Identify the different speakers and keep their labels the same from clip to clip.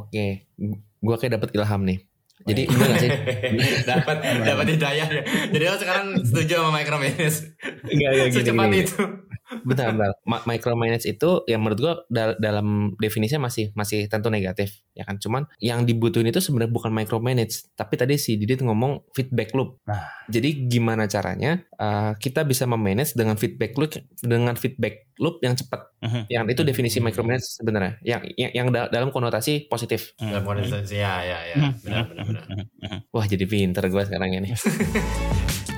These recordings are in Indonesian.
Speaker 1: Oke, gua kayak dapat ilham nih. Jadi bener gak sih?
Speaker 2: dapat dapat hidayah ya. Jadi lo sekarang setuju sama micromanage.
Speaker 1: Enggak, enggak gini,
Speaker 2: Secepat
Speaker 1: gini.
Speaker 2: itu.
Speaker 1: Bentar, bentar. Ma- micromanage itu yang menurut gua dal- dalam definisinya masih masih tentu negatif, ya kan? Cuman yang dibutuhin itu sebenarnya bukan micromanage, tapi tadi si Didit ngomong feedback loop.
Speaker 3: Nah.
Speaker 1: Jadi gimana caranya uh, kita bisa memanage dengan feedback loop dengan feedback loop yang cepat.
Speaker 3: Mhm.
Speaker 1: Yang itu definisi micromanage sebenarnya. Yang yang, yang da- dalam konotasi positif.
Speaker 2: Dalam kondisi ya ya ya.
Speaker 3: Mhm.
Speaker 2: Benar benar benar.
Speaker 1: Wah, jadi pinter gua sekarang ini.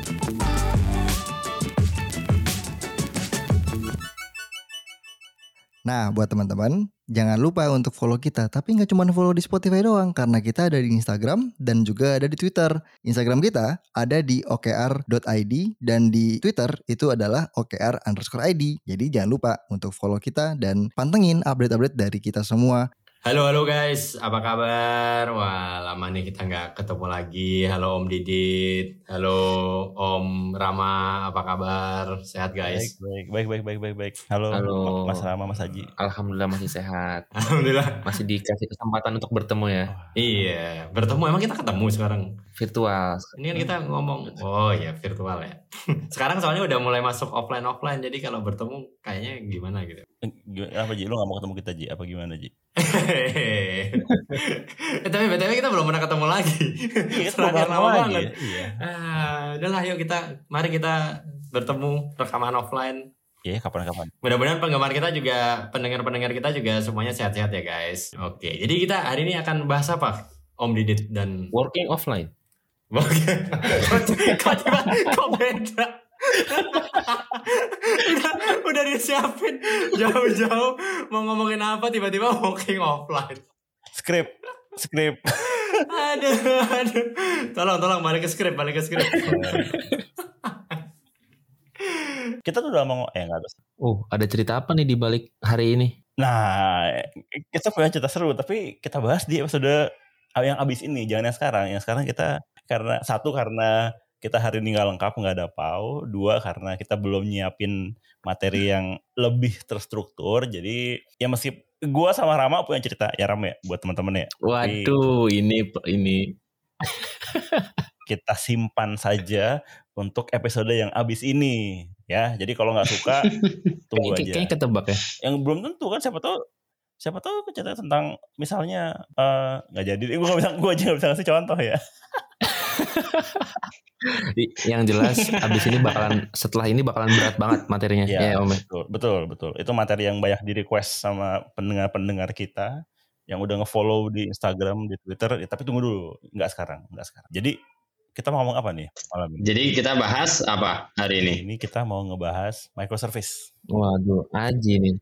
Speaker 4: Nah, buat teman-teman, jangan lupa untuk follow kita. Tapi nggak cuma follow di Spotify doang, karena kita ada di Instagram dan juga ada di Twitter. Instagram kita ada di okr.id dan di Twitter itu adalah okr underscore id. Jadi jangan lupa untuk follow kita dan pantengin update-update dari kita semua.
Speaker 2: Halo halo guys, apa kabar? Wah lama nih kita nggak ketemu lagi. Halo Om Didit, halo Om Rama, apa kabar? Sehat guys?
Speaker 3: Baik, baik, baik, baik, baik, baik. Halo,
Speaker 1: Halo.
Speaker 3: Mas Rama, Mas Haji.
Speaker 1: Alhamdulillah masih sehat.
Speaker 2: Alhamdulillah.
Speaker 1: Masih dikasih kesempatan untuk bertemu ya.
Speaker 2: Iya, bertemu emang kita ketemu sekarang.
Speaker 1: Virtual.
Speaker 2: Ini kan kita ngomong, oh ya virtual ya. sekarang soalnya udah mulai masuk offline offline, jadi kalau bertemu kayaknya gimana gitu.
Speaker 3: Apa Ji? Lu gak mau ketemu kita Ji? Apa gimana Ji?
Speaker 2: Eh, tapi btw kita belum pernah ketemu lagi.
Speaker 3: Iya, kita
Speaker 2: Terakhir
Speaker 3: belum
Speaker 2: lama
Speaker 3: lagi
Speaker 2: banget.
Speaker 3: ya. Iya.
Speaker 2: Ah, udahlah yuk kita, mari kita bertemu rekaman offline.
Speaker 3: Iya, kapan-kapan.
Speaker 2: Mudah-mudahan penggemar kita juga, pendengar-pendengar kita juga semuanya sehat-sehat ya guys. Oke, jadi kita hari ini akan bahas apa? Om Didit dan
Speaker 1: Working offline.
Speaker 2: Oke. kok, kok tiba kok beda? Udah, udah disiapin jauh-jauh mau ngomongin apa tiba-tiba walking offline.
Speaker 3: Skrip, skrip.
Speaker 2: Aduh, aduh. Tolong, tolong balik ke skrip, balik ke skrip.
Speaker 3: kita tuh udah mau, eh nggak ada.
Speaker 1: Oh, ada cerita apa nih di balik hari ini?
Speaker 3: Nah, kita punya cerita seru, tapi kita bahas di episode yang abis ini, jangan yang sekarang. Yang sekarang kita karena satu karena kita hari ini nggak lengkap, nggak ada pau. Dua karena kita belum nyiapin materi yang lebih terstruktur. Jadi ya meski gua sama Rama punya cerita ya Ram ya buat teman-teman ya.
Speaker 1: Waduh, ini ini
Speaker 3: Kita simpan saja untuk episode yang abis ini ya. Jadi kalau nggak suka tunggu aja.
Speaker 1: kayaknya ketebak ya.
Speaker 3: yang belum tentu kan siapa tahu siapa tahu cerita tentang misalnya eh, nggak jadi gue gak bisa gue aja gak bisa ngasih contoh ya
Speaker 1: Yang jelas abis ini bakalan setelah ini bakalan berat banget materinya.
Speaker 3: Iya.
Speaker 1: Ya, Om.
Speaker 3: betul betul betul itu materi yang banyak di request sama pendengar pendengar kita yang udah ngefollow di Instagram di Twitter ya, tapi tunggu dulu nggak sekarang nggak sekarang jadi kita mau ngomong apa nih malam ini
Speaker 2: Jadi kita bahas apa hari ini?
Speaker 3: ini kita mau ngebahas microservice
Speaker 1: Waduh, Aji nih.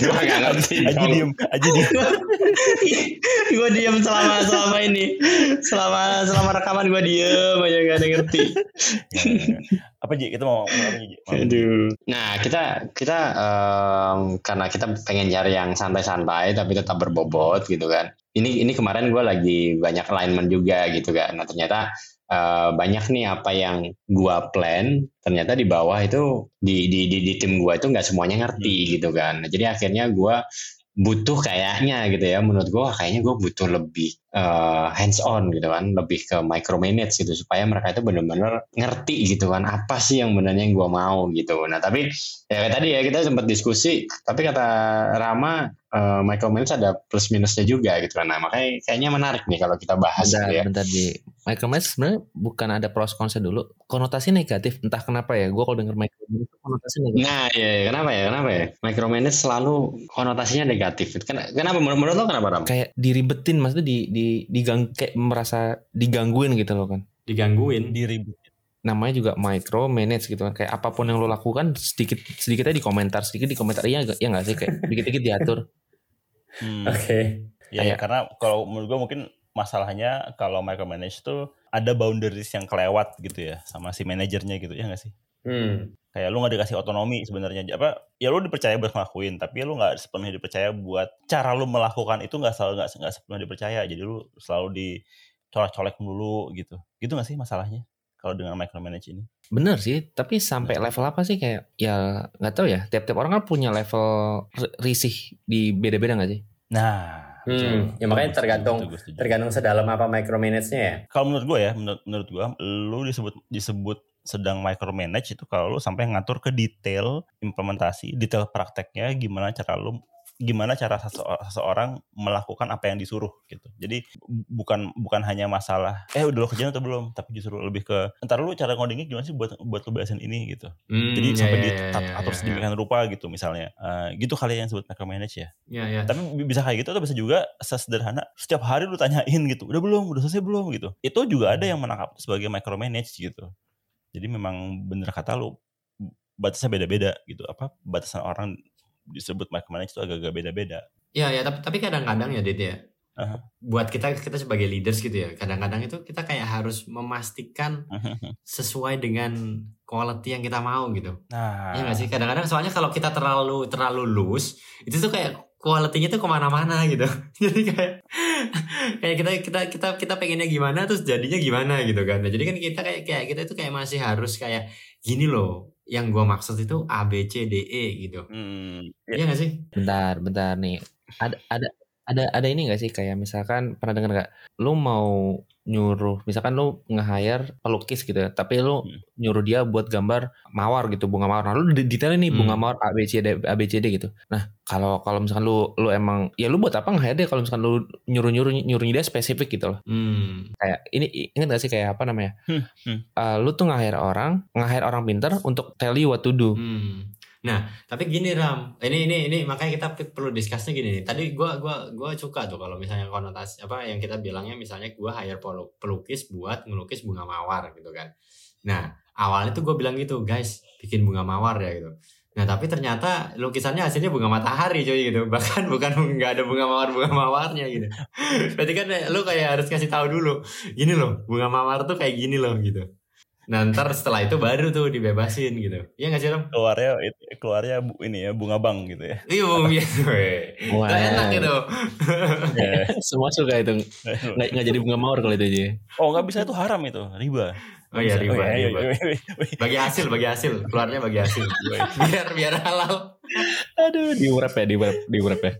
Speaker 2: Gua nggak ngerti.
Speaker 3: aja diem aja diem
Speaker 2: gue diem selama selama ini, selama selama rekaman gue diem aja gak ada ngerti.
Speaker 3: apa Ji kita mau ngomong apa Ji Malam ini?
Speaker 2: Aduh. Nah kita kita em, karena kita pengen cari yang santai-santai tapi tetap berbobot gitu kan. Ini ini kemarin gue lagi banyak alignment juga gitu kan. Nah ternyata eh, banyak nih apa yang gue plan ternyata di bawah itu di di di, di tim gue itu nggak semuanya ngerti gitu kan. Jadi akhirnya gue butuh kayaknya gitu ya menurut gue kayaknya gue butuh lebih eh, hands on gitu kan lebih ke micromanage gitu supaya mereka itu benar-benar ngerti gitu kan apa sih yang benarnya yang gue mau gitu nah tapi ya tadi ya kita sempat diskusi tapi kata Rama eh, micromanage ada plus minusnya juga gitu kan nah makanya kayaknya menarik nih kalau kita bahas
Speaker 1: Bentar,
Speaker 2: gitu ya
Speaker 1: bentar di micromanage sebenarnya bukan ada pros kontra dulu. Konotasi negatif, entah kenapa ya. Gue kalau denger micromanage itu konotasi negatif.
Speaker 2: Nah, iya, iya. kenapa ya? Kenapa ya? Micromanage selalu konotasinya negatif. Ken- Kenapa? Menurut, menurut lo kenapa, Ram?
Speaker 1: Kayak diribetin, maksudnya di di digang kayak merasa digangguin gitu loh kan.
Speaker 2: Digangguin.
Speaker 3: diribut
Speaker 1: namanya juga micromanage gitu kan kayak apa pun yang lo lakukan sedikit sedikitnya di komentar sedikit di komentar iya iya nggak sih kayak dikit dikit diatur
Speaker 3: Hmm.
Speaker 2: Oke.
Speaker 3: Ya, ya,
Speaker 1: Kayak-
Speaker 3: karena kalau menurut gue mungkin masalahnya kalau micromanage tuh ada boundaries yang kelewat gitu ya sama si manajernya gitu ya nggak sih?
Speaker 2: Hmm.
Speaker 3: Kayak lu nggak dikasih otonomi sebenarnya apa? Ya lu dipercaya buat ngelakuin, tapi lu nggak sepenuhnya dipercaya buat cara lu melakukan itu nggak selalu nggak nggak sepenuhnya dipercaya. Jadi lu selalu dicolek-colek dulu gitu. Gitu nggak sih masalahnya kalau dengan micromanage ini?
Speaker 1: bener sih tapi sampai level apa sih kayak ya nggak tahu ya tiap tiap orang kan punya level ri- risih di beda beda nggak sih
Speaker 3: Nah,
Speaker 5: Hmm, ya makanya tergantung
Speaker 3: Setuju, setuju.
Speaker 5: tergantung sedalam apa micromanage-nya ya.
Speaker 3: Kalau menurut gue ya, menurut, menurut gue, lu disebut disebut sedang micromanage itu kalau lu sampai ngatur ke detail implementasi, detail prakteknya, gimana cara lu gimana cara sese- seseorang melakukan apa yang disuruh gitu. Jadi bu- bukan bukan hanya masalah eh udah lo kerjain atau belum, tapi justru lebih ke entar lu cara ngodingnya gimana sih buat buat lu bahasin ini gitu.
Speaker 2: Hmm,
Speaker 3: Jadi
Speaker 2: ya,
Speaker 3: sampai
Speaker 2: ya,
Speaker 3: di
Speaker 2: ya, ya,
Speaker 3: atur
Speaker 2: ya,
Speaker 3: sedemikian rupa gitu misalnya. Eh, gitu kali yang disebut micromanage ya.
Speaker 2: Ya, ya.
Speaker 3: Tapi bi- bisa kayak gitu atau bisa juga sesederhana setiap hari lu tanyain gitu. Udah belum? Udah selesai belum gitu. Itu juga ada yang menangkap sebagai micromanage gitu. Jadi memang bener kata lu batasnya beda-beda gitu. Apa batasan orang disebut micromanage itu agak-agak beda-beda.
Speaker 2: Ya, ya, tapi tapi kadang-kadang ya, Dit ya.
Speaker 3: Aha.
Speaker 2: Buat kita kita sebagai leaders gitu ya, kadang-kadang itu kita kayak harus memastikan sesuai dengan quality yang kita mau gitu.
Speaker 3: Nah,
Speaker 2: Iya gak sih? Kadang-kadang soalnya kalau kita terlalu terlalu loose, itu tuh kayak quality-nya tuh ke mana-mana gitu. Jadi kayak kayak kita kita kita kita pengennya gimana terus jadinya gimana gitu kan. Nah, jadi kan kita kayak kayak kita itu kayak masih harus kayak gini loh. Yang gua maksud itu A B C D E gitu.
Speaker 3: hmm, ya,
Speaker 2: Iya gak sih?
Speaker 1: Bentar, bentar nih. Ada ada ada ada ini gak sih kayak misalkan pernah dengar nggak? Lu mau nyuruh, misalkan lu nge-hire pelukis gitu ya, tapi lu
Speaker 3: Hmm.
Speaker 1: nyuruh dia buat gambar mawar gitu, bunga mawar. Nah, lu detailin nih bunga
Speaker 2: Hmm.
Speaker 1: mawar A B C D A B C D gitu. Nah, kalau kalau misalkan lu lu emang ya lu buat apa nge-hire dia kalau misalkan lu nyuruh-nyuruh nyuruh dia spesifik gitu loh.
Speaker 2: Hmm.
Speaker 1: Kayak ini ingat gak sih kayak apa namanya?
Speaker 3: Hmm, hmm.
Speaker 1: Eh, lu tuh nge-hire orang, nge-hire orang pinter untuk tell you what to do.
Speaker 2: Hmm. Nah, tapi gini Ram, ini ini ini makanya kita pe- perlu discussnya gini nih. Tadi gua gua gua suka tuh kalau misalnya konotasi apa yang kita bilangnya misalnya gua hire pelu- pelukis buat ngelukis bunga mawar gitu kan. Nah, awalnya tuh gua bilang gitu, guys, bikin bunga mawar ya gitu. Nah, tapi ternyata lukisannya hasilnya bunga matahari cuy gitu. Bahkan bukan nggak ada bunga mawar bunga mawarnya gitu. Berarti kan eh, lu kayak harus kasih tahu dulu. Gini loh, bunga mawar tuh kayak gini loh gitu. Nah, ntar setelah itu baru tuh dibebasin gitu. Iya nggak sih Ram?
Speaker 3: keluarnya itu- keluarnya bu- ini ya bunga bank gitu ya.
Speaker 2: Iya, Bung, gitu.
Speaker 1: Wah.
Speaker 2: Gak enak gitu.
Speaker 3: Ya.
Speaker 1: Semua suka itu. Nggak, nggak jadi bunga mawar kalau itu aja.
Speaker 3: oh nggak bisa itu haram itu riba.
Speaker 2: Oh iya, riba,
Speaker 3: iya,
Speaker 2: riba.
Speaker 3: iya, iya, iya.
Speaker 2: Bagi hasil, bagi hasil. Keluarnya bagi hasil. Biar biar halal.
Speaker 1: Aduh, diurep ya, diurep, diurep ya.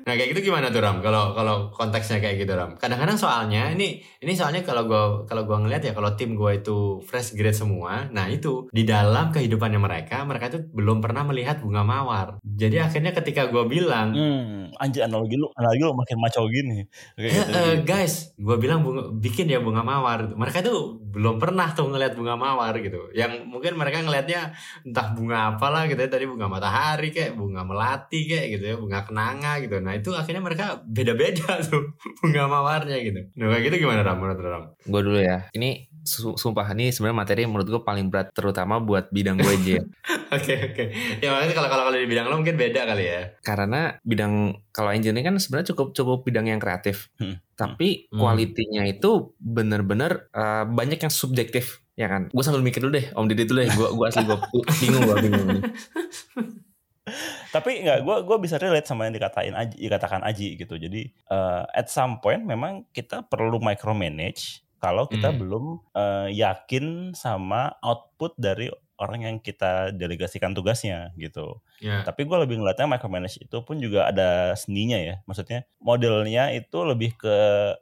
Speaker 2: Nah, kayak gitu gimana tuh Ram? Kalau kalau konteksnya kayak gitu Ram. Kadang-kadang soalnya ini ini soalnya kalau gua kalau gua ngeliat ya kalau tim gua itu fresh grade semua, nah itu di dalam kehidupannya mereka, mereka itu belum pernah melihat bunga mawar. Jadi akhirnya ketika gua bilang,
Speaker 3: Hmm, anjir analogi lu, analogi lu makin maco gini. Oke,
Speaker 2: Eh,
Speaker 3: gitu,
Speaker 2: eh,
Speaker 3: gitu.
Speaker 2: guys, gue bilang bunga, bikin ya bunga mawar. Mereka tuh belum pernah tuh ngeliat bunga mawar gitu. Yang mungkin mereka ngelihatnya entah bunga apalah gitu ya. Tadi bunga matahari kayak bunga melati kayak gitu ya, bunga kenanga gitu. Nah itu akhirnya mereka beda-beda tuh bunga mawarnya gitu. Nah kayak gitu gimana Ram? Menurut Ram?
Speaker 1: Gue dulu ya. Ini su- sumpah ini sebenarnya materi menurut gue paling berat terutama buat bidang gue aja.
Speaker 2: Oke oke. Ya makanya kalau kalau kalau di bidang lo mungkin beda kali ya.
Speaker 1: Karena bidang kalau engineering kan sebenarnya cukup cukup bidang yang kreatif.
Speaker 3: Hmm.
Speaker 1: Tapi
Speaker 2: Hmm.
Speaker 1: kualitinya itu bener-bener eh, banyak yang subjektif ya kan. Gue sambil mikir dulu deh, Om Didi dulu deh. Gue gue asli gue bingung gue bingung.
Speaker 3: Tapi nggak, gue gue bisa relate sama yang dikatain Aji, dikatakan Aji gitu. Jadi eh, at some point memang kita perlu micromanage kalau kita
Speaker 2: Hmm.
Speaker 3: belum eh, yakin sama output dari orang yang kita delegasikan tugasnya gitu.
Speaker 2: Ya.
Speaker 3: Tapi gue lebih ngeliatnya micromanage itu pun juga ada seninya ya. Maksudnya modelnya itu lebih ke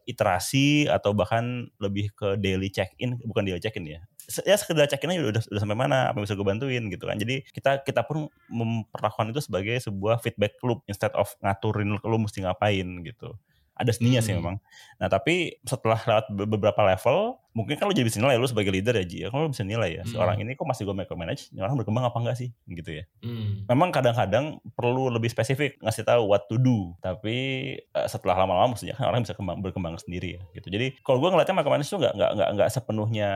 Speaker 3: iterasi atau bahkan lebih ke daily check-in, bukan daily check-in ya. Ya sekedar check-in aja udah, udah sampai mana, apa yang bisa gue bantuin gitu kan. Jadi kita kita pun memperlakukan itu sebagai sebuah feedback loop instead of ngaturin lu mesti ngapain gitu. Ada seninya sih
Speaker 2: Hmm.
Speaker 3: memang. Nah tapi setelah lewat be- beberapa level, mungkin lu jadi bisa nilai lu sebagai leader ya Ji. Ya, lu bisa nilai ya.
Speaker 2: Hmm.
Speaker 3: orang ini kok masih gue micromanage, ini orang berkembang apa enggak sih gitu ya
Speaker 2: Hmm.
Speaker 3: memang kadang-kadang perlu lebih spesifik ngasih tahu what to do tapi eh, setelah lama-lama maksudnya kan orang bisa kembang, berkembang sendiri ya gitu jadi kalau gue ngeliatnya micromanage itu nggak nggak nggak nggak sepenuhnya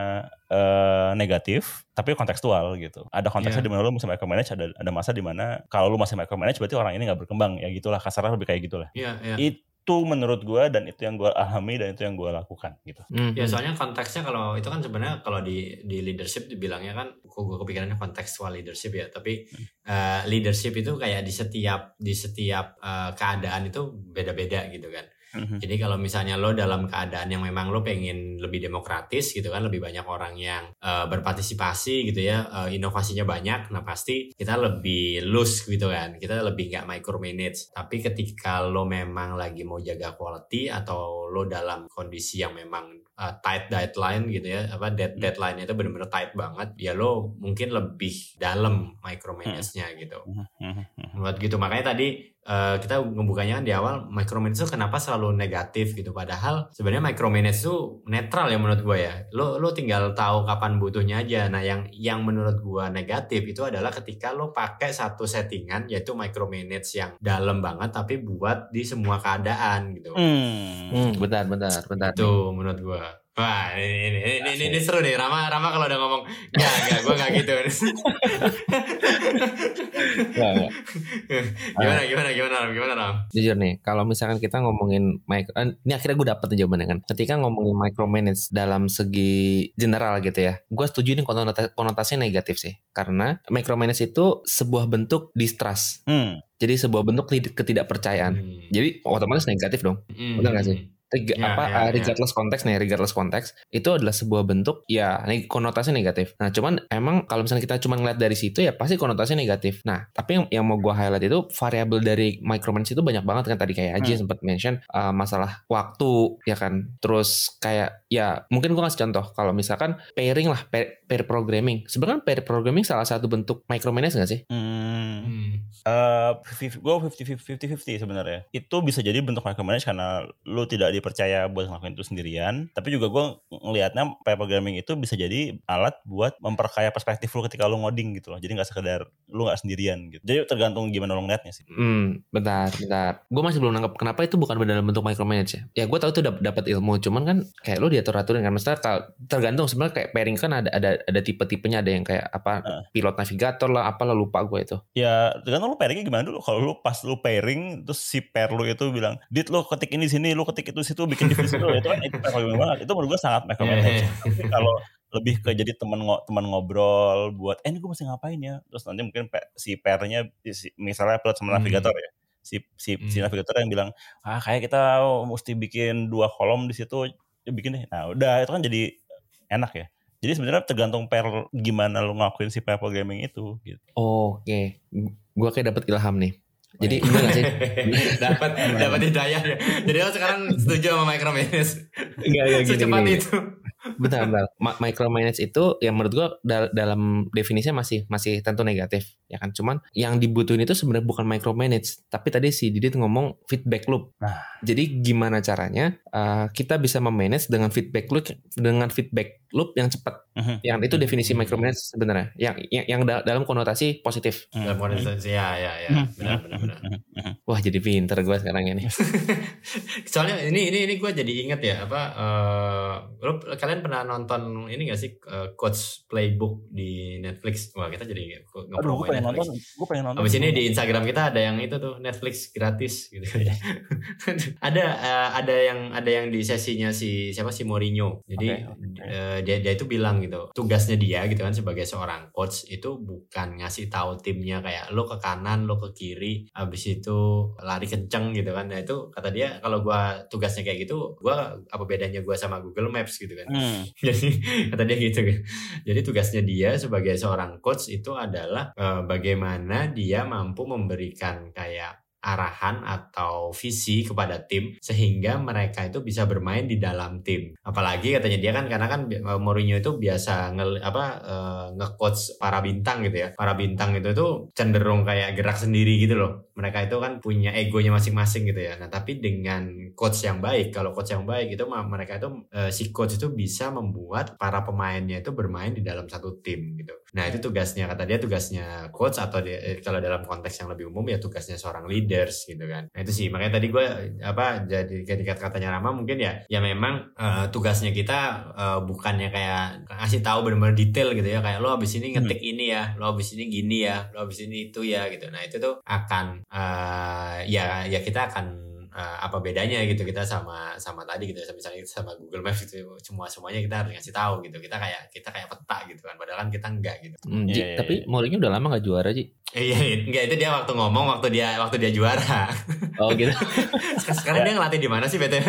Speaker 3: eh, negatif tapi kontekstual gitu ada konteksnya
Speaker 2: Iya.
Speaker 3: di mana lu masih micromanage ada ada masa di mana kalau lu masih micromanage berarti orang ini nggak berkembang ya gitulah kasarnya lebih kayak gitulah
Speaker 2: Iya, iya.
Speaker 3: Itu menurut gue dan itu yang gue alami dan itu yang gue lakukan gitu
Speaker 1: Hmm.
Speaker 2: Ya soalnya konteksnya kalau itu kan sebenarnya kalau di di leadership dibilangnya kan gue kepikirannya kontekstual leadership ya tapi eh, leadership itu kayak di setiap di setiap eh, keadaan itu beda-beda gitu kan
Speaker 3: Mhm.
Speaker 2: Jadi kalau misalnya lo dalam keadaan yang memang lo pengen lebih demokratis gitu kan, lebih banyak orang yang eh, berpartisipasi gitu ya, eh, inovasinya banyak, nah pasti kita lebih loose gitu kan, kita lebih nggak micromanage. Tapi ketika lo memang lagi mau jaga quality atau lo dalam kondisi yang memang eh, tight deadline gitu ya, apa dead deadline itu benar-benar tight banget, ya lo mungkin lebih dalam micromanage-nya gitu
Speaker 3: Mhm, mhm, mhm.
Speaker 2: menurut gitu makanya tadi eh, kita ngebukanya kan di awal micromanage itu kenapa selalu negatif gitu. Padahal sebenarnya micromanage itu netral ya menurut gue ya. Lo lo tinggal tahu kapan butuhnya aja. Nah yang yang menurut gue negatif itu adalah ketika lo pakai satu settingan yaitu micromanage yang dalam banget tapi buat di semua keadaan gitu.
Speaker 3: Hmm.
Speaker 1: Hmm, bentar, bentar, bentar.
Speaker 2: itu menurut gue Wah, ini, ini, ini, ini, ini seru nih. Rama, Rama kalau udah ngomong, enggak, enggak, gue enggak gitu. Gimana, gimana, gimana, Ram? Gimana, Ram?
Speaker 1: Jujur nih, kalau misalkan kita ngomongin micro, eh, ini akhirnya gue dapet nih jawabannya kan. Ketika ngomongin micromanage dalam segi general gitu ya, gue setuju ini konota- konotasinya negatif sih. Karena micromanage itu sebuah bentuk distrust.
Speaker 3: Hmm.
Speaker 1: Jadi sebuah bentuk ketid- ketidakpercayaan.
Speaker 2: Hmm.
Speaker 1: Jadi otomatis negatif dong.
Speaker 2: Hmm.
Speaker 1: Bener nggak sih? Reg-
Speaker 2: Ya,
Speaker 1: apa
Speaker 2: ya,
Speaker 1: uh,
Speaker 2: ya.
Speaker 1: regardless konteks nih regardless konteks itu adalah sebuah bentuk ya konotasi negatif. Nah cuman emang kalau misalnya kita cuma ngeliat dari situ ya pasti konotasi negatif. Nah tapi yang, yang mau gue highlight itu variabel dari micromanage itu banyak banget kan tadi kayak Aji
Speaker 3: Hmm.
Speaker 1: sempat mention uh, masalah waktu ya kan. Terus kayak ya mungkin gue kasih contoh kalau misalkan pairing lah pair programming. Sebenarnya pair programming salah satu bentuk micromanage nggak sih?
Speaker 3: Hmm.
Speaker 2: Hmm.
Speaker 3: Eh, gue 50-50 sebenarnya. Itu bisa jadi bentuk micromanage karena lu tidak dipercaya buat ngelakuin itu sendirian. Tapi juga gue ngelihatnya pair programming itu bisa jadi alat buat memperkaya perspektif lu ketika lu ngoding gitu loh. Jadi nggak sekedar lu nggak sendirian gitu. Jadi tergantung gimana lu ngeliatnya sih.
Speaker 1: Hmm, bentar, bentar. Gue masih belum nangkep kenapa itu bukan dalam bentuk micromanage ya. Ya gue tahu itu dap- dapat ilmu, cuman kan kayak lu diatur-aturin kan. Maksudnya tergantung sebenarnya kayak pairing kan ada ada ada tipe-tipenya ada yang kayak apa
Speaker 3: Heeh.
Speaker 1: pilot navigator lah, apalah lupa gue itu.
Speaker 3: Ya tergantung lu pairingnya gimana dulu. Kalau lu pas lu pairing terus si pair lu itu bilang, "Dit lu ketik ini sini, lu ketik itu situ, bikin divisi lu." itu kan itu banget. Itu menurut gue sangat micromanage. Tapi kalau lebih ke jadi teman ngo- teman ngobrol buat eh ini gue mesti ngapain ya terus nanti mungkin si pairnya si- misalnya pilot sama
Speaker 2: Hmm.
Speaker 3: navigator ya si si, si
Speaker 2: Hmm.
Speaker 3: navigator yang bilang ah kayak kita mesti bikin dua kolom di situ ya bikin deh nah udah itu kan jadi enak ya jadi sebenarnya tergantung pair gimana lu ngakuin si pair programming itu gitu
Speaker 1: Oke, gue kayak dapat ilham nih. Jadi ini gak sih?
Speaker 2: dapat dapat hidayah ya. Jadi lo sekarang setuju sama micromanage.
Speaker 1: Enggak, enggak gini,
Speaker 2: Secepat
Speaker 1: gini.
Speaker 2: itu.
Speaker 1: Bentar, bentar. Ma- micromanage itu yang menurut gua dal- dalam definisinya masih masih tentu negatif, ya kan? Cuman yang dibutuhin itu sebenarnya bukan micromanage, tapi tadi si Didit ngomong feedback loop.
Speaker 3: Nah.
Speaker 1: Jadi gimana caranya uh, kita bisa memanage dengan feedback loop dengan feedback loop yang cepat.
Speaker 3: Mhm.
Speaker 1: Yang itu definisi
Speaker 2: Hmm.
Speaker 1: micromanage sebenarnya. Yang yang, yang da- dalam konotasi positif.
Speaker 2: Dalam kondisi ya ya ya. Benar benar benar.
Speaker 1: Wah, jadi pinter gua sekarang ini.
Speaker 2: Soalnya ini ini ini gue jadi inget ya apa eh lo kalian pernah nonton ini gak sih eh, Coach Playbook di Netflix? Wah kita jadi
Speaker 3: aduh gue pengen
Speaker 2: Netflix.
Speaker 3: nonton gue pengen nonton
Speaker 2: Abis ini di Instagram kita ada yang itu tuh Netflix gratis gitu.
Speaker 3: Iya.
Speaker 2: ada eh, ada yang ada yang di sesinya si siapa si Mourinho. Jadi
Speaker 3: oke.
Speaker 2: eh, dia dia itu bilang gitu tugasnya dia gitu kan sebagai seorang coach itu bukan ngasih tahu timnya kayak lo ke kanan lo ke kiri abis itu lari kenceng gitu kan. Nah itu kata dia kalau gua tugasnya kayak gitu gua apa bedanya gua sama Google Maps gitu kan?
Speaker 3: Hmm.
Speaker 2: jadi kata dia gitu kan. Jadi tugasnya dia sebagai seorang coach itu adalah eh, bagaimana dia mampu memberikan kayak arahan atau visi kepada tim sehingga mereka itu bisa bermain di dalam tim. Apalagi katanya dia kan karena kan Mourinho itu biasa nge apa eh, nge-coach para bintang gitu ya. Para bintang itu tuh cenderung kayak gerak sendiri gitu loh. Mereka itu kan punya egonya masing-masing gitu ya. Nah, tapi dengan coach yang baik, kalau coach yang baik itu mereka itu eh, si coach itu bisa membuat para pemainnya itu bermain di dalam satu tim gitu. Nah, itu tugasnya kata dia tugasnya coach atau dia, eh, kalau dalam konteks yang lebih umum ya tugasnya seorang leaders gitu kan. Nah, itu sih makanya tadi gue apa jadi ketika katanya Rama mungkin ya ya memang eh, tugasnya kita eh, bukannya kayak kasih tahu benar-benar detail gitu ya kayak lo abis ini ngetik ini ya, lo abis ini gini ya, lo abis ini itu ya gitu. Nah, itu tuh akan eh, ya ya kita akan uh, apa bedanya gitu kita sama sama tadi gitu misalnya kita sama Google Maps gitu semua semuanya kita harus ngasih tahu gitu. Kita kayak kita kayak peta gitu kan padahal kan kita enggak gitu.
Speaker 1: Hmm, Ji,
Speaker 3: Iya, iya,
Speaker 1: tapi
Speaker 3: iya.
Speaker 1: Mourinho udah lama gak juara Ji?
Speaker 2: Iya enggak itu dia waktu ngomong waktu dia waktu dia juara.
Speaker 1: Oh gitu.
Speaker 2: Sekarang dia ngelatih di mana sih btw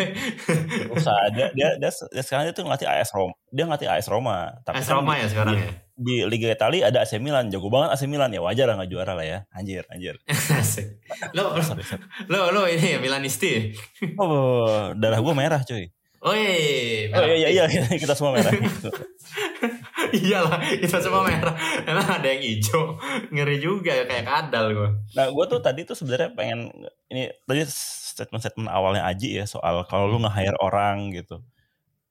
Speaker 3: Usah dia, dia, dia, dia sekarang itu ngelatih AS Roma. Dia ngelatih AS Roma. Tapi
Speaker 2: AS
Speaker 3: kan
Speaker 2: Roma
Speaker 3: di-
Speaker 2: ya sekarang
Speaker 3: di,
Speaker 2: ya
Speaker 3: Di Liga Italia ada AC Milan, jago banget AC Milan ya wajar lah nggak juara lah ya. Anjir, anjir.
Speaker 2: Lo lo lo ini ya Milanisti
Speaker 3: Oh, darah gue merah cuy.
Speaker 2: Oi,
Speaker 3: Oh iya iya iya kita semua merah.
Speaker 2: Iyalah, kita semua merah. Emang ada yang hijau. Ngeri juga ya kayak kadal gue.
Speaker 3: Nah, gue tuh tadi tuh sebenarnya pengen ini tadi statement-statement awalnya Aji ya soal kalau lu nge-hire orang gitu.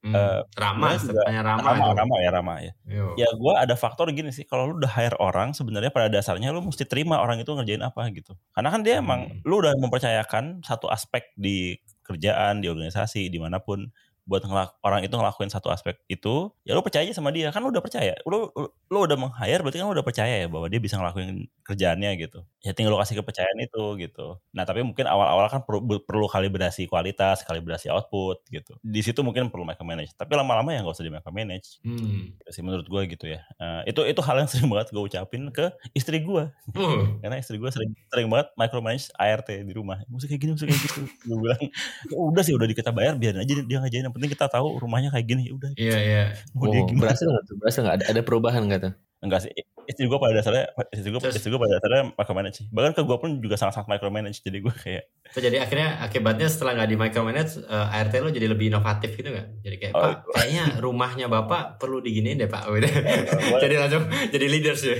Speaker 2: Hmm.
Speaker 3: Eh,
Speaker 2: Rama,
Speaker 3: sebenarnya juga-
Speaker 2: tanya Rama.
Speaker 3: Rama,
Speaker 2: itu.
Speaker 3: Rama ya Rama ya.
Speaker 2: Yo.
Speaker 3: Ya gue ada faktor gini sih, kalau lu udah hire orang sebenarnya pada dasarnya lu mesti terima orang itu ngerjain apa gitu. Karena kan dia emang
Speaker 2: Hmm.
Speaker 3: lu udah mempercayakan satu aspek di kerjaan, di organisasi, di mana pun buat ngelak- orang itu ngelakuin satu aspek itu, ya lu percaya aja sama dia. Kan lu udah percaya. Lu, lu, lu udah meng-hire berarti kan lu udah percaya ya bahwa dia bisa ngelakuin kerjaannya gitu. Ya tinggal lu kasih kepercayaan itu gitu. Nah tapi mungkin awal-awal kan perlu, perlu kalibrasi kualitas, kalibrasi output gitu. Di situ mungkin perlu micromanage. Tapi lama-lama ya nggak usah di micromanage
Speaker 2: Hmm.
Speaker 3: gitu sih menurut gue gitu ya Eh, itu itu hal yang sering banget gue ucapin ke istri gue
Speaker 2: Uh,
Speaker 3: karena istri gue sering sering banget micromanage ART di rumah musik kayak gini musik kayak gitu gue bilang "Ya udah sih udah kita bayar biarin aja dia ngajain penting kita tahu rumahnya kayak gini udah
Speaker 2: iya iya.
Speaker 3: mau dia
Speaker 1: oh,
Speaker 3: gimana
Speaker 1: berhasil nggak tuh berhasil nggak ada, ada perubahan nggak tuh
Speaker 3: enggak sih istri gue pada dasarnya istri gue istri gue pada dasarnya micromanage sih bahkan ke gue pun juga sangat-sangat micromanage jadi gue kayak
Speaker 2: So, jadi akhirnya akibatnya setelah nggak di micromanage eh, ART lo jadi lebih inovatif gitu nggak? Jadi kayak
Speaker 3: Oh,
Speaker 2: Pak, kayaknya rumahnya bapak perlu diginiin deh Pak. Gitu.
Speaker 3: boleh.
Speaker 2: jadi langsung jadi leaders ya.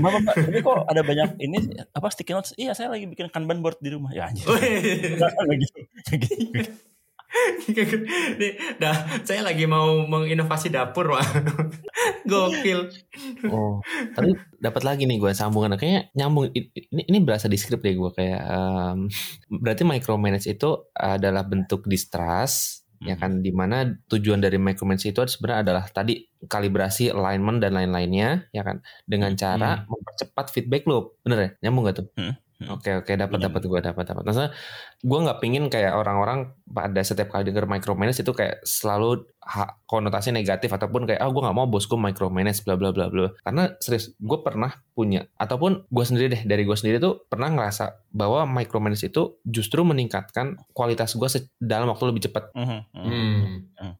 Speaker 3: Mbak, mbak, ini kok ada banyak ini apa sticky notes iya saya lagi bikin kanban board di rumah ya anjir gitu gitu.
Speaker 2: Nih, dah, saya lagi mau menginovasi dapur, Wak. Gokil.
Speaker 1: oh tapi dapat lagi nih gue sambungan. Kayaknya nyambung ini ini berasa di script deh gue kayak em, berarti micromanage itu adalah bentuk distrust ya kan? Di mana tujuan dari micromanage itu sebenarnya adalah tadi kalibrasi alignment dan lain-lainnya ya kan? Dengan cara mempercepat feedback loop. Bener ya? Nyambung gak tuh?
Speaker 3: Hmm, hmm.
Speaker 1: oke oke dapat dapat gue dapat dapat maksudnya gue nggak pingin kayak orang-orang pada setiap kali denger micromanage itu kayak selalu ha- konotasi negatif ataupun kayak ah gue nggak mau bosku micromanage bla bla bla bla karena serius gue pernah punya ataupun gue sendiri deh dari gue sendiri tuh pernah ngerasa bahwa micromanage itu justru meningkatkan kualitas gue dalam waktu lebih cepat
Speaker 3: Mhm, mhm.
Speaker 2: Hmm.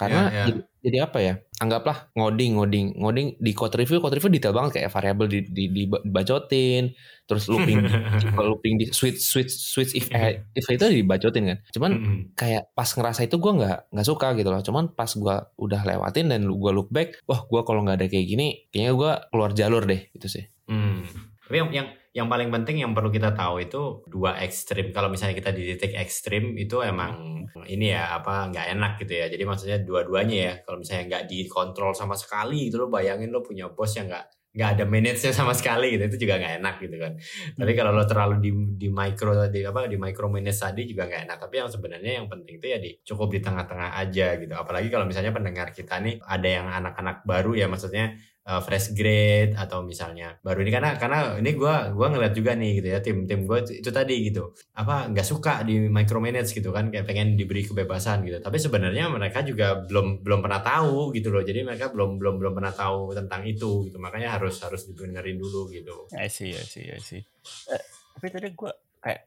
Speaker 1: Karena
Speaker 2: Ya, ya.
Speaker 1: Jadi, jadi apa ya anggaplah ngoding ngoding ngoding di code review code review detail banget kayak variabel di, di, dibacotin terus looping looping di switch switch switch if eh, if itu dibacotin kan cuman
Speaker 2: Hmm.
Speaker 1: kayak pas ngerasa itu gue nggak nggak suka gitu loh cuman pas gue udah lewatin dan gue look back wah gue kalau nggak ada kayak gini kayaknya gue keluar jalur deh gitu sih
Speaker 2: Hmm. Tapi yang, yang yang paling penting yang perlu kita tahu itu dua ekstrim. Kalau misalnya kita di titik ekstrim itu emang ini ya apa nggak enak gitu ya. Jadi maksudnya dua-duanya ya. Kalau misalnya nggak dikontrol sama sekali gitu lo bayangin lo punya bos yang nggak nggak ada manage sama sekali gitu itu juga nggak enak gitu kan. Tapi kalau lo terlalu di di micro di apa di micro manage tadi juga nggak enak. Tapi yang sebenarnya yang penting itu ya di cukup di tengah-tengah aja gitu. Apalagi kalau misalnya pendengar kita nih ada yang anak-anak baru ya maksudnya uh, fresh grade atau misalnya baru ini. Karena karena ini gua gua ngeliat juga nih gitu ya tim tim gue itu, tadi gitu. Apa nggak suka di micromanage gitu kan kayak pengen diberi kebebasan gitu. Tapi sebenarnya mereka juga belum belum pernah tahu gitu loh. Jadi mereka belum belum belum pernah tahu tentang itu gitu. Makanya harus harus dibenerin dulu gitu.
Speaker 3: I see, I see, I see. Eh, tapi tadi gue kayak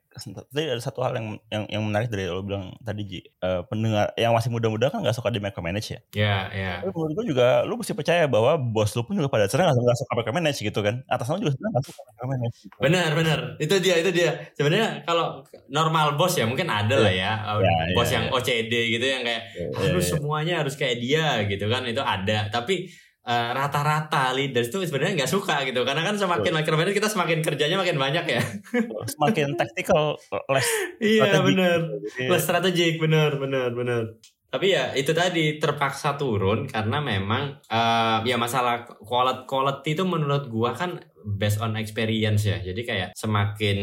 Speaker 3: tadi ada satu hal yang yang yang menarik dari lo bilang tadi Ji Eh, pendengar yang masih muda-muda kan nggak suka di micromanage ya.
Speaker 2: ya ya
Speaker 3: Tapi menurut gue juga lu mesti percaya bahwa bos lu pun juga pada dasarnya nggak suka micromanage gitu kan. Atas lu juga sebenarnya nggak suka micromanage. Gitu.
Speaker 2: Benar, benar. Itu dia, itu dia. Sebenarnya kalau normal bos ya mungkin ada lah ya,
Speaker 3: Ya,
Speaker 2: bos
Speaker 3: ya,
Speaker 2: yang
Speaker 3: ya.
Speaker 2: OCD gitu yang kayak
Speaker 3: Ya,
Speaker 2: harus
Speaker 3: ya.
Speaker 2: semuanya harus kayak dia gitu kan itu ada. Tapi eh, rata-rata leaders itu sebenarnya nggak suka gitu karena kan semakin micromanage kita semakin kerjanya makin banyak ya.
Speaker 3: Semakin tactical, less
Speaker 2: iya
Speaker 3: strategic
Speaker 2: benar.
Speaker 3: Jadi,
Speaker 2: Plus strategik benar benar benar. Tapi ya itu tadi terpaksa turun karena memang eh, ya masalah quality quality itu menurut gua kan based on experience ya. Jadi kayak semakin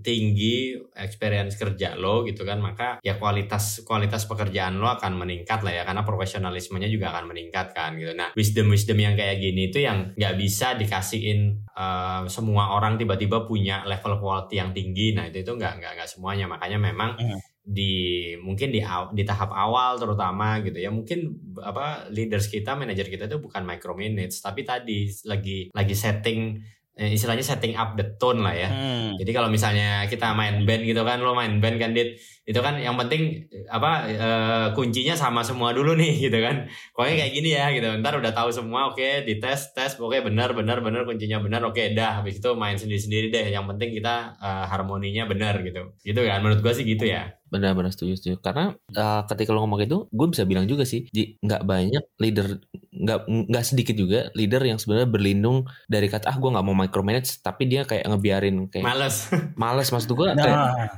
Speaker 2: tinggi experience kerja lo gitu kan maka ya kualitas kualitas pekerjaan lo akan meningkat lah ya karena profesionalismenya juga akan meningkat kan gitu. Nah wisdom wisdom yang kayak gini itu yang nggak bisa dikasihin eh, semua orang tiba-tiba punya level quality yang tinggi. Nah itu itu nggak nggak nggak semuanya makanya memang
Speaker 3: Hmm.
Speaker 2: Di mungkin di di tahap awal terutama gitu ya. Mungkin apa leaders kita manajer kita itu bukan micromanage tapi tadi lagi lagi setting eh, istilahnya setting up the tone lah ya.
Speaker 3: Hmm.
Speaker 2: jadi kalau misalnya kita main band gitu kan lo main band kan dit itu kan yang penting apa eh, kuncinya sama semua dulu nih gitu kan. Pokoknya kayak gini ya gitu. Ntar udah tahu semua oke dites tes oke benar benar benar kuncinya benar oke dah. Habis itu main sendiri sendiri deh. Yang penting kita eh, harmoninya benar gitu. Gitu kan? Menurut gua sih gitu ya.
Speaker 1: Benar-benar setuju setuju. Karena uh, ketika lo ngomong itu, gue bisa bilang juga sih, nggak banyak leader, nggak nggak sedikit juga leader yang sebenarnya berlindung dari kata ah gue nggak mau micromanage, tapi dia kayak ngebiarin kayak
Speaker 2: males.
Speaker 1: Males maksud gue kayak
Speaker 3: Nah,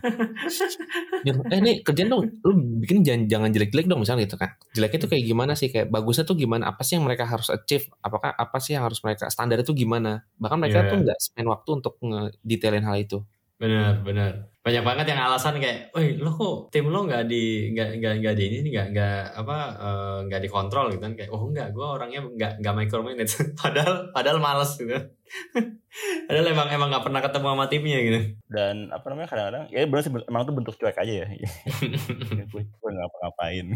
Speaker 1: nyuruh, eh nih kerjaan dong. Lu bikin jangan jangan jelek-jelek dong misalnya gitu kan. Jeleknya tuh kayak gimana sih? Kayak bagusnya tuh gimana? Apa sih yang mereka harus achieve? Apakah apa sih yang harus mereka standar itu gimana? Bahkan mereka
Speaker 2: Iya.
Speaker 1: tuh nggak spend waktu untuk ngedetailin hal itu.
Speaker 2: Benar benar. Banyak banget yang alasan kayak, woi lo kok tim lo nggak di nggak nggak nggak di ini nggak nggak apa eh, nggak dikontrol gitu kan. Kayak, oh enggak, gue orangnya nggak nggak micromanage, padahal padahal males gitu, padahal emang emang nggak pernah ketemu sama timnya gitu.
Speaker 3: dan apa namanya kadang-kadang ya benar sih emang itu bentuk cuek aja ya. gue nggak apa-ngapain.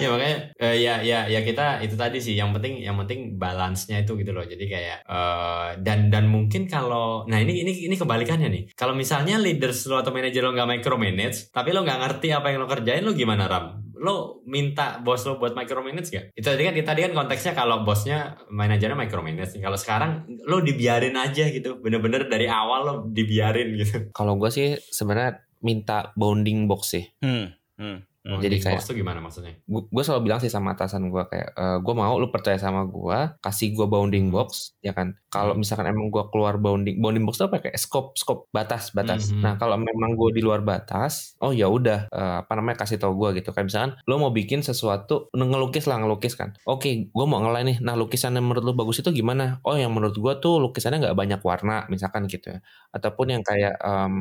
Speaker 2: ya makanya eh, ya ya ya kita itu tadi sih yang penting yang penting balance-nya itu gitu loh jadi kayak eh, dan dan mungkin kalau nah ini ini ini kebalikannya nih kalau misalnya leaders lo atau manajer lo nggak micromanage tapi lo nggak ngerti apa yang lo kerjain lo gimana ram lo minta bos lo buat micromanage gak? Itu tadi kan tadi kan konteksnya kalau bosnya manajernya micromanage. Kalau sekarang lo dibiarin aja gitu, bener-bener dari awal lo dibiarin gitu.
Speaker 1: kalau gue sih sebenarnya minta bounding box sih
Speaker 3: Hmm. Hmm. Hmm.
Speaker 1: Jadi kayak-
Speaker 2: tuh gimana maksudnya?
Speaker 1: gue selalu bilang sih sama atasan gue kayak gue mau lu percaya sama gue kasih gue bounding box ya kan kalau
Speaker 2: Hmm.
Speaker 1: misalkan emang gue keluar bounding bounding box itu apa kayak scope scope batas batas
Speaker 2: Mhm.
Speaker 1: nah kalau memang gue di luar batas oh ya udah eh, apa namanya kasih tau gue gitu kayak misalkan lo mau bikin sesuatu ngelukis lah ngelukis kan oke gue mau ngelain nih nah lukisan yang menurut lo bagus itu gimana oh yang menurut gue tuh lukisannya nggak banyak warna misalkan gitu ya ataupun yang kayak em,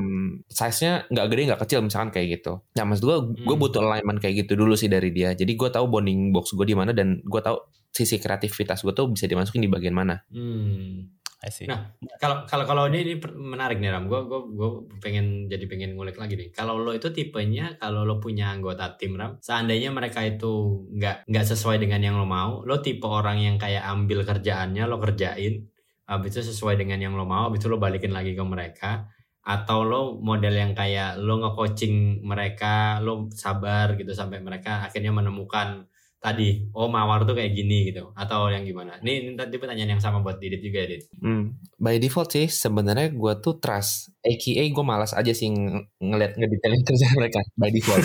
Speaker 1: size-nya nggak gede nggak kecil misalkan kayak gitu nah maksud gue gue
Speaker 2: Hmm.
Speaker 1: butuh alignment kayak gitu dulu sih dari dia jadi gue tahu bonding box gue di mana dan gue tahu sisi kreativitas gue tuh bisa dimasukin di bagian mana
Speaker 2: Hmm.
Speaker 3: I see.
Speaker 2: Nah, kalau kalau kalau ini, ini menarik nih Ram, gue gue gue pengen jadi pengen ngulik lagi nih. Kalau lo itu tipenya, kalau lo punya anggota tim Ram, seandainya mereka itu nggak nggak sesuai dengan yang lo mau, lo tipe orang yang kayak ambil kerjaannya lo kerjain, habis itu sesuai dengan yang lo mau, habis itu lo balikin lagi ke mereka, atau lo model yang kayak lo nge-coaching mereka, lo sabar gitu sampai mereka akhirnya menemukan tadi, oh mawar tuh kayak gini gitu, atau yang gimana? Ini, ini tadi pertanyaan yang sama buat Didit juga, Didit.
Speaker 1: Hmm, by default sih sebenarnya gue tuh trust aka gue malas aja sih ng- ngeliat ngedetailin kerjaan mereka by default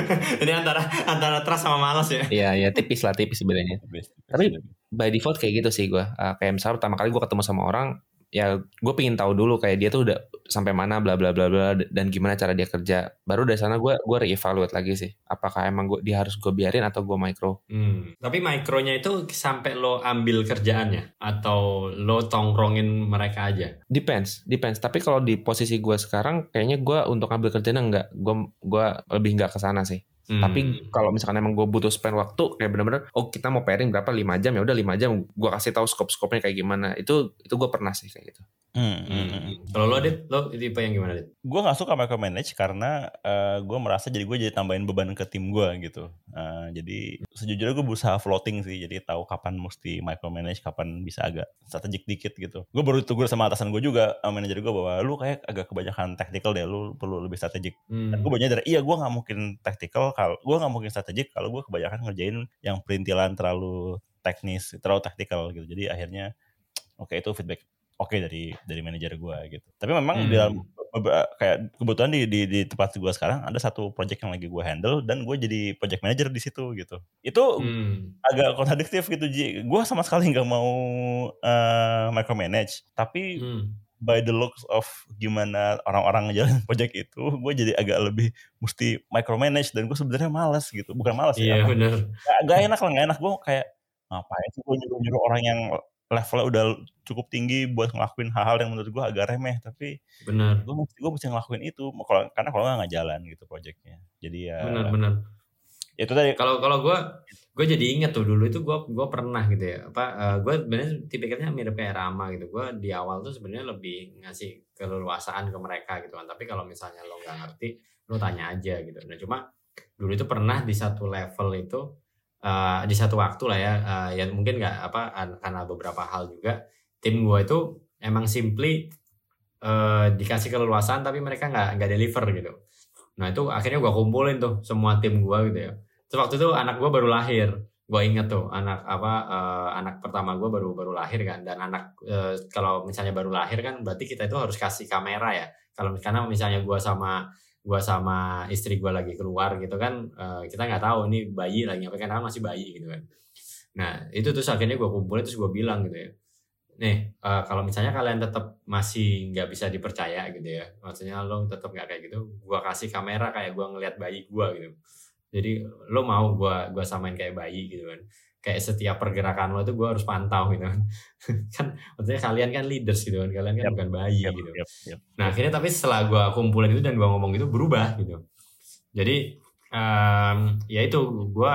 Speaker 2: ini antara antara trust sama malas ya.
Speaker 1: Iya ya tipis lah tipis sebenarnya Tapi- by default kayak gitu sih gue kayak misalnya pertama kali gue ketemu sama orang ya gue pingin tahu dulu kayak dia tuh udah sampai mana bla bla bla bla dan gimana cara dia kerja. Baru dari sana gue gue reevaluate lagi sih apakah emang gue dia harus gue biarin atau gue micro.
Speaker 2: Hmm. Tapi mikronya itu sampai lo ambil kerjaannya atau lo tongkrongin mereka aja.
Speaker 1: depends depends. Tapi kalau di posisi gue sekarang kayaknya gue untuk ambil kerjaan enggak. Gue gue lebih nggak ke sana sih
Speaker 2: Hmm.
Speaker 1: Tapi kalau misalkan emang gue butuh spend waktu kayak bener-bener oh kita mau pairing berapa 5 jam ya udah 5 jam gue kasih tahu scope-scope-nya kayak gimana. Itu itu gue pernah sih kayak gitu.
Speaker 3: Hmm, hmm,
Speaker 2: Hmm.
Speaker 3: hmm.
Speaker 2: Kalau lo dit, lo tipe yang gimana dit?
Speaker 3: gue nggak suka micromanage karena gue merasa jadi gue jadi tambahin beban ke tim gue gitu Eh, jadi sejujurnya gue berusaha floating sih jadi tahu kapan mesti micromanage kapan bisa agak strategik dikit gitu gue baru tegur sama atasan gue juga sama manajer gue bahwa lu kayak agak kebanyakan tactical deh lu perlu lebih strategik
Speaker 2: Hmm.
Speaker 3: dan gue banyak dari iya gue nggak mungkin tactical kalau gue nggak mungkin strategik kalau gue kebanyakan ngerjain yang perintilan terlalu teknis terlalu tactical gitu jadi akhirnya oke itu feedback oke dari dari manajer gue gitu tapi memang
Speaker 2: Hmm.
Speaker 3: di dalam kayak kebetulan di di, di tempat gue sekarang ada satu project yang lagi gue handle dan gue jadi project manager di situ gitu itu
Speaker 2: Hmm.
Speaker 3: agak kontradiktif gitu Ji gue sama sekali nggak mau eh, micromanage tapi
Speaker 2: Hmm.
Speaker 3: by the looks of gimana orang-orang ngejalanin project itu gue jadi agak lebih mesti micromanage dan gue sebenarnya malas gitu bukan malas ya
Speaker 2: Iya benar.
Speaker 3: gak, gak enak lah gak enak gue kayak ngapain sih gue nyuruh-nyuruh orang yang levelnya udah cukup tinggi buat ngelakuin hal-hal yang menurut gue agak remeh tapi
Speaker 2: Benar.
Speaker 3: gue mesti gue mesti ngelakuin itu. Kalau karena kalau nggak jalan gitu projectnya. Jadi ya
Speaker 2: Benar benar.
Speaker 3: itu tadi.
Speaker 2: Kalau kalau gue gue jadi inget tuh dulu itu gue gue pernah gitu ya. Apa eh, gue sebenarnya tipikalnya mirip kayak Rama gitu. Gue di awal tuh sebenarnya lebih ngasih keleluasaan ke mereka gitu kan. Tapi kalau misalnya lo nggak ngerti lo tanya aja gitu. Nah cuma dulu itu pernah di satu level itu eh, di satu waktu lah ya eh, ya mungkin nggak apa karena beberapa hal juga. Tim gue itu emang simply eh, dikasih keleluasan tapi mereka nggak nggak deliver gitu. Nah itu akhirnya gue kumpulin tuh semua tim gue gitu ya. Terus waktu itu anak gue baru lahir gue inget tuh anak apa eh, anak pertama gue baru baru lahir kan. Dan anak eh, kalau misalnya baru lahir kan berarti kita itu harus kasih kamera ya. Kalau karena misalnya gue sama gua sama istri gua lagi keluar gitu kan eh, kita nggak tahu ini bayi lagi apa karena kan masih bayi gitu kan. Nah itu terus akhirnya gua kumpulin terus gua bilang gitu ya nih eh, kalau misalnya kalian tetap masih nggak bisa dipercaya gitu ya maksudnya lo tetap nggak kayak gitu gua kasih kamera kayak gua ngeliat bayi gua gitu jadi lo mau gua gua samain kayak bayi gitu kan kayak setiap pergerakan lo itu gua harus pantau gitu kan kan maksudnya kalian kan leaders gitu kan kalian kan
Speaker 3: Yap.
Speaker 2: bukan bayi
Speaker 3: Yap,
Speaker 2: gitu
Speaker 3: yap, yap.
Speaker 2: Nah akhirnya tapi setelah gue kumpulin itu dan gue ngomong itu berubah gitu. Jadi em, ya itu gue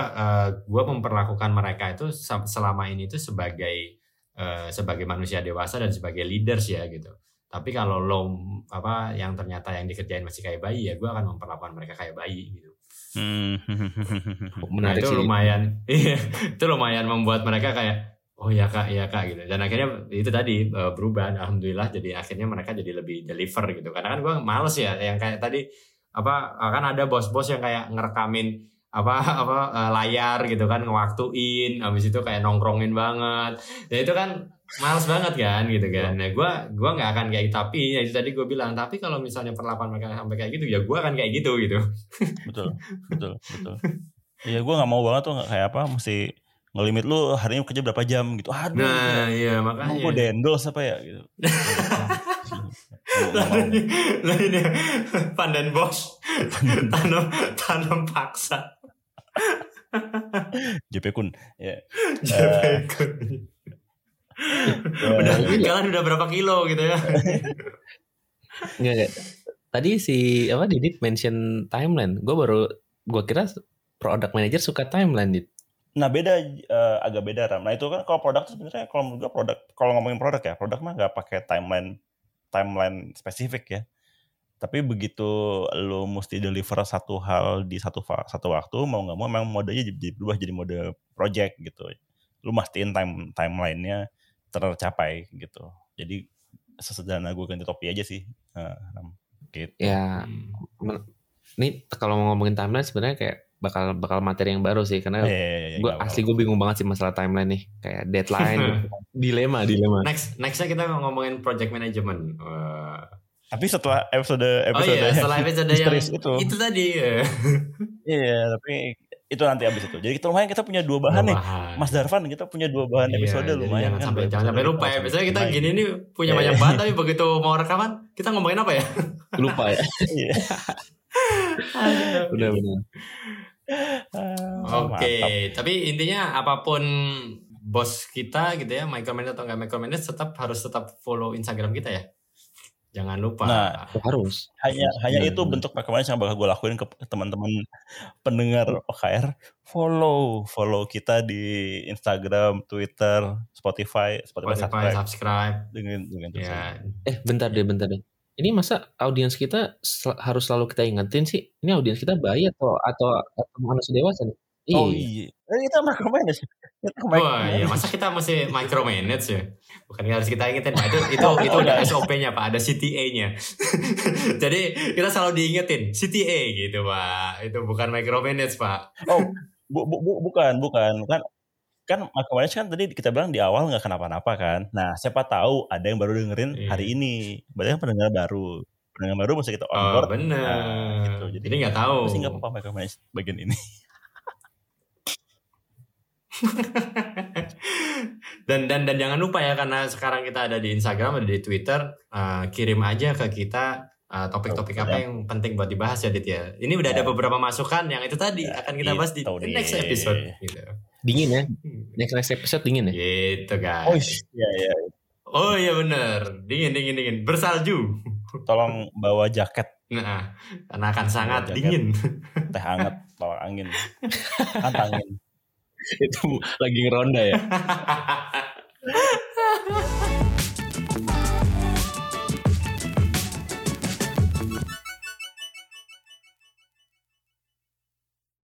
Speaker 2: gue memperlakukan mereka itu se- selama ini itu sebagai eh, sebagai manusia dewasa dan sebagai leaders ya gitu. Tapi kalau lo apa yang ternyata yang dikerjain masih kayak bayi ya gue akan memperlakukan mereka kayak bayi gitu.
Speaker 3: Hmm.
Speaker 2: Nah
Speaker 1: Menarik
Speaker 2: itu
Speaker 1: sih.
Speaker 2: lumayan, iya itu lumayan membuat mereka kayak oh ya kak, ya kak gitu. Dan akhirnya itu tadi eh, berubah, alhamdulillah. Jadi akhirnya mereka jadi lebih deliver gitu. Karena kan gue males ya, yang kayak tadi apa kan ada bos-bos yang kayak ngerekamin apa apa eh, layar gitu kan ngewaktuin habis itu kayak nongkrongin banget. Ya itu kan males banget kan gitu kan. Nah gue gua nggak akan kayak tapi ya itu tadi gue bilang tapi kalau misalnya perlakuan mereka sampai kayak gitu ya gue akan kayak gitu gitu.
Speaker 3: Betul betul betul. Iya gue nggak mau banget tuh nggak kayak apa mesti ngelimit lu harinya kerja berapa jam gitu. Aduh
Speaker 2: nah iya
Speaker 3: emang
Speaker 2: makanya
Speaker 3: gue dendol apa ya gitu.
Speaker 2: Lah ini pandan bos. Tanam tanam paksa.
Speaker 3: JP Kun ya
Speaker 2: Jepekun. udah
Speaker 3: Ya,
Speaker 2: jalan udah berapa kilo gitu ya.
Speaker 1: Enggak, enggak. Tadi si apa Didit mention timeline. Gue baru gue kira product manager suka timeline dit.
Speaker 3: Nah beda eh, agak beda Ram. Nah itu kan kalau produk tuh sebenarnya kalau menurut gue produk kalau ngomongin produk ya produk mah nggak pakai timeline timeline spesifik ya. Tapi begitu lo mesti deliver satu hal di satu satu waktu mau nggak mau memang modenya jadi berubah jadi mode project gitu. Lu mastiin time timelinenya tercapai gitu. Jadi sesederhana gue ganti topi aja sih. Ram. gitu.
Speaker 1: Ya, men- ini kalau mau ngomongin timeline sebenarnya kayak bakal bakal materi yang baru sih karena
Speaker 3: Eh, iya, iya, iya,
Speaker 1: gue asli gue bingung banget sih masalah timeline nih kayak deadline dilema dilema
Speaker 2: Next nextnya kita mau ngomongin project management. Wah.
Speaker 3: Tapi setelah episode
Speaker 2: Oh
Speaker 3: episode
Speaker 2: iya setelah episode yang
Speaker 3: itu.
Speaker 2: itu tadi. ya.
Speaker 3: Iya, tapi itu nanti abis itu. Jadi kita lumayan kita punya dua bahan nih.
Speaker 2: Bahan.
Speaker 3: Mas Darvan kita punya dua bahan
Speaker 2: Iya,
Speaker 3: episode lumayan
Speaker 2: jangan
Speaker 3: kan.
Speaker 2: sampai jangan sampai lupa ya.
Speaker 3: kita
Speaker 2: Biasanya kita gini nih punya
Speaker 3: Iya.
Speaker 2: banyak bahan tapi begitu mau rekaman kita ngomongin apa ya?
Speaker 1: lupa ya
Speaker 3: Iya.
Speaker 1: udah benar
Speaker 3: Ah,
Speaker 2: Oke, tapi intinya apa pun bos kita gitu ya, micromanage atau nggak micromanage tetap harus tetap follow Instagram kita ya. Jangan lupa.
Speaker 3: Nah,
Speaker 1: harus.
Speaker 3: Hanya hanya itu bentuk micromanage yang bakal gue lakuin ke teman-teman pendengar OKR. Follow, follow kita di Instagram, Twitter, Spotify, Spotify,
Speaker 2: Spotify,
Speaker 3: subscribe.
Speaker 2: subscribe.
Speaker 3: dengan dengan terus
Speaker 2: Ya,
Speaker 1: eh bentar deh bentar deh. Ini masa audiens kita sel- harus selalu kita ingetin sih? Ini audiens kita bayi atau atau, atau manusia dewasa nih
Speaker 3: Oh
Speaker 1: Iya.
Speaker 3: iya, Eh, kita micromanage. Kita
Speaker 2: Wah,
Speaker 3: micromanage.
Speaker 2: ya masa kita mesti micromanage ya? Bukan harus kita ingetin, Pak. Itu itu itu
Speaker 3: Oh, udah.
Speaker 2: SOP-nya, Pak. Ada CTA-nya. Jadi kita selalu diingetin CTA gitu, Pak. Itu bukan micromanage, Pak.
Speaker 3: Oh, bu, bu, bu- bukan, bukan. Kan kan micromanage kan tadi kita bilang di awal nggak kenapa-napa kan. Nah, siapa tahu ada yang baru dengerin
Speaker 2: Iya.
Speaker 3: hari ini. Berarti kan pendengar baru. Pendengar baru mesti kita on
Speaker 2: Oh.
Speaker 3: Nah, gitu. Jadi,
Speaker 2: Jadi nggak tahu.
Speaker 3: Mesti nggak apa-apa micromanage bagian ini.
Speaker 2: dan dan dan jangan lupa ya karena sekarang kita ada di Instagram ada di Twitter eh, kirim aja ke kita eh, topik-topik
Speaker 3: Oke.
Speaker 2: apa yang penting buat dibahas ya Dit ya. Ini udah ada
Speaker 3: Ya.
Speaker 2: beberapa masukan yang itu tadi
Speaker 3: Ya,
Speaker 2: akan kita bahas di next episode gitu.
Speaker 1: dingin ya next next episode dingin ya
Speaker 2: Gitu guys.
Speaker 3: Oh iya, iya.
Speaker 2: Oh iya bener Dingin dingin dingin Bersalju
Speaker 3: Tolong bawa jaket
Speaker 2: Nah Karena akan sangat
Speaker 3: jaket.
Speaker 2: dingin
Speaker 3: teh hangat, bawa angin. Antangin
Speaker 1: itu lagi ngeronda ya?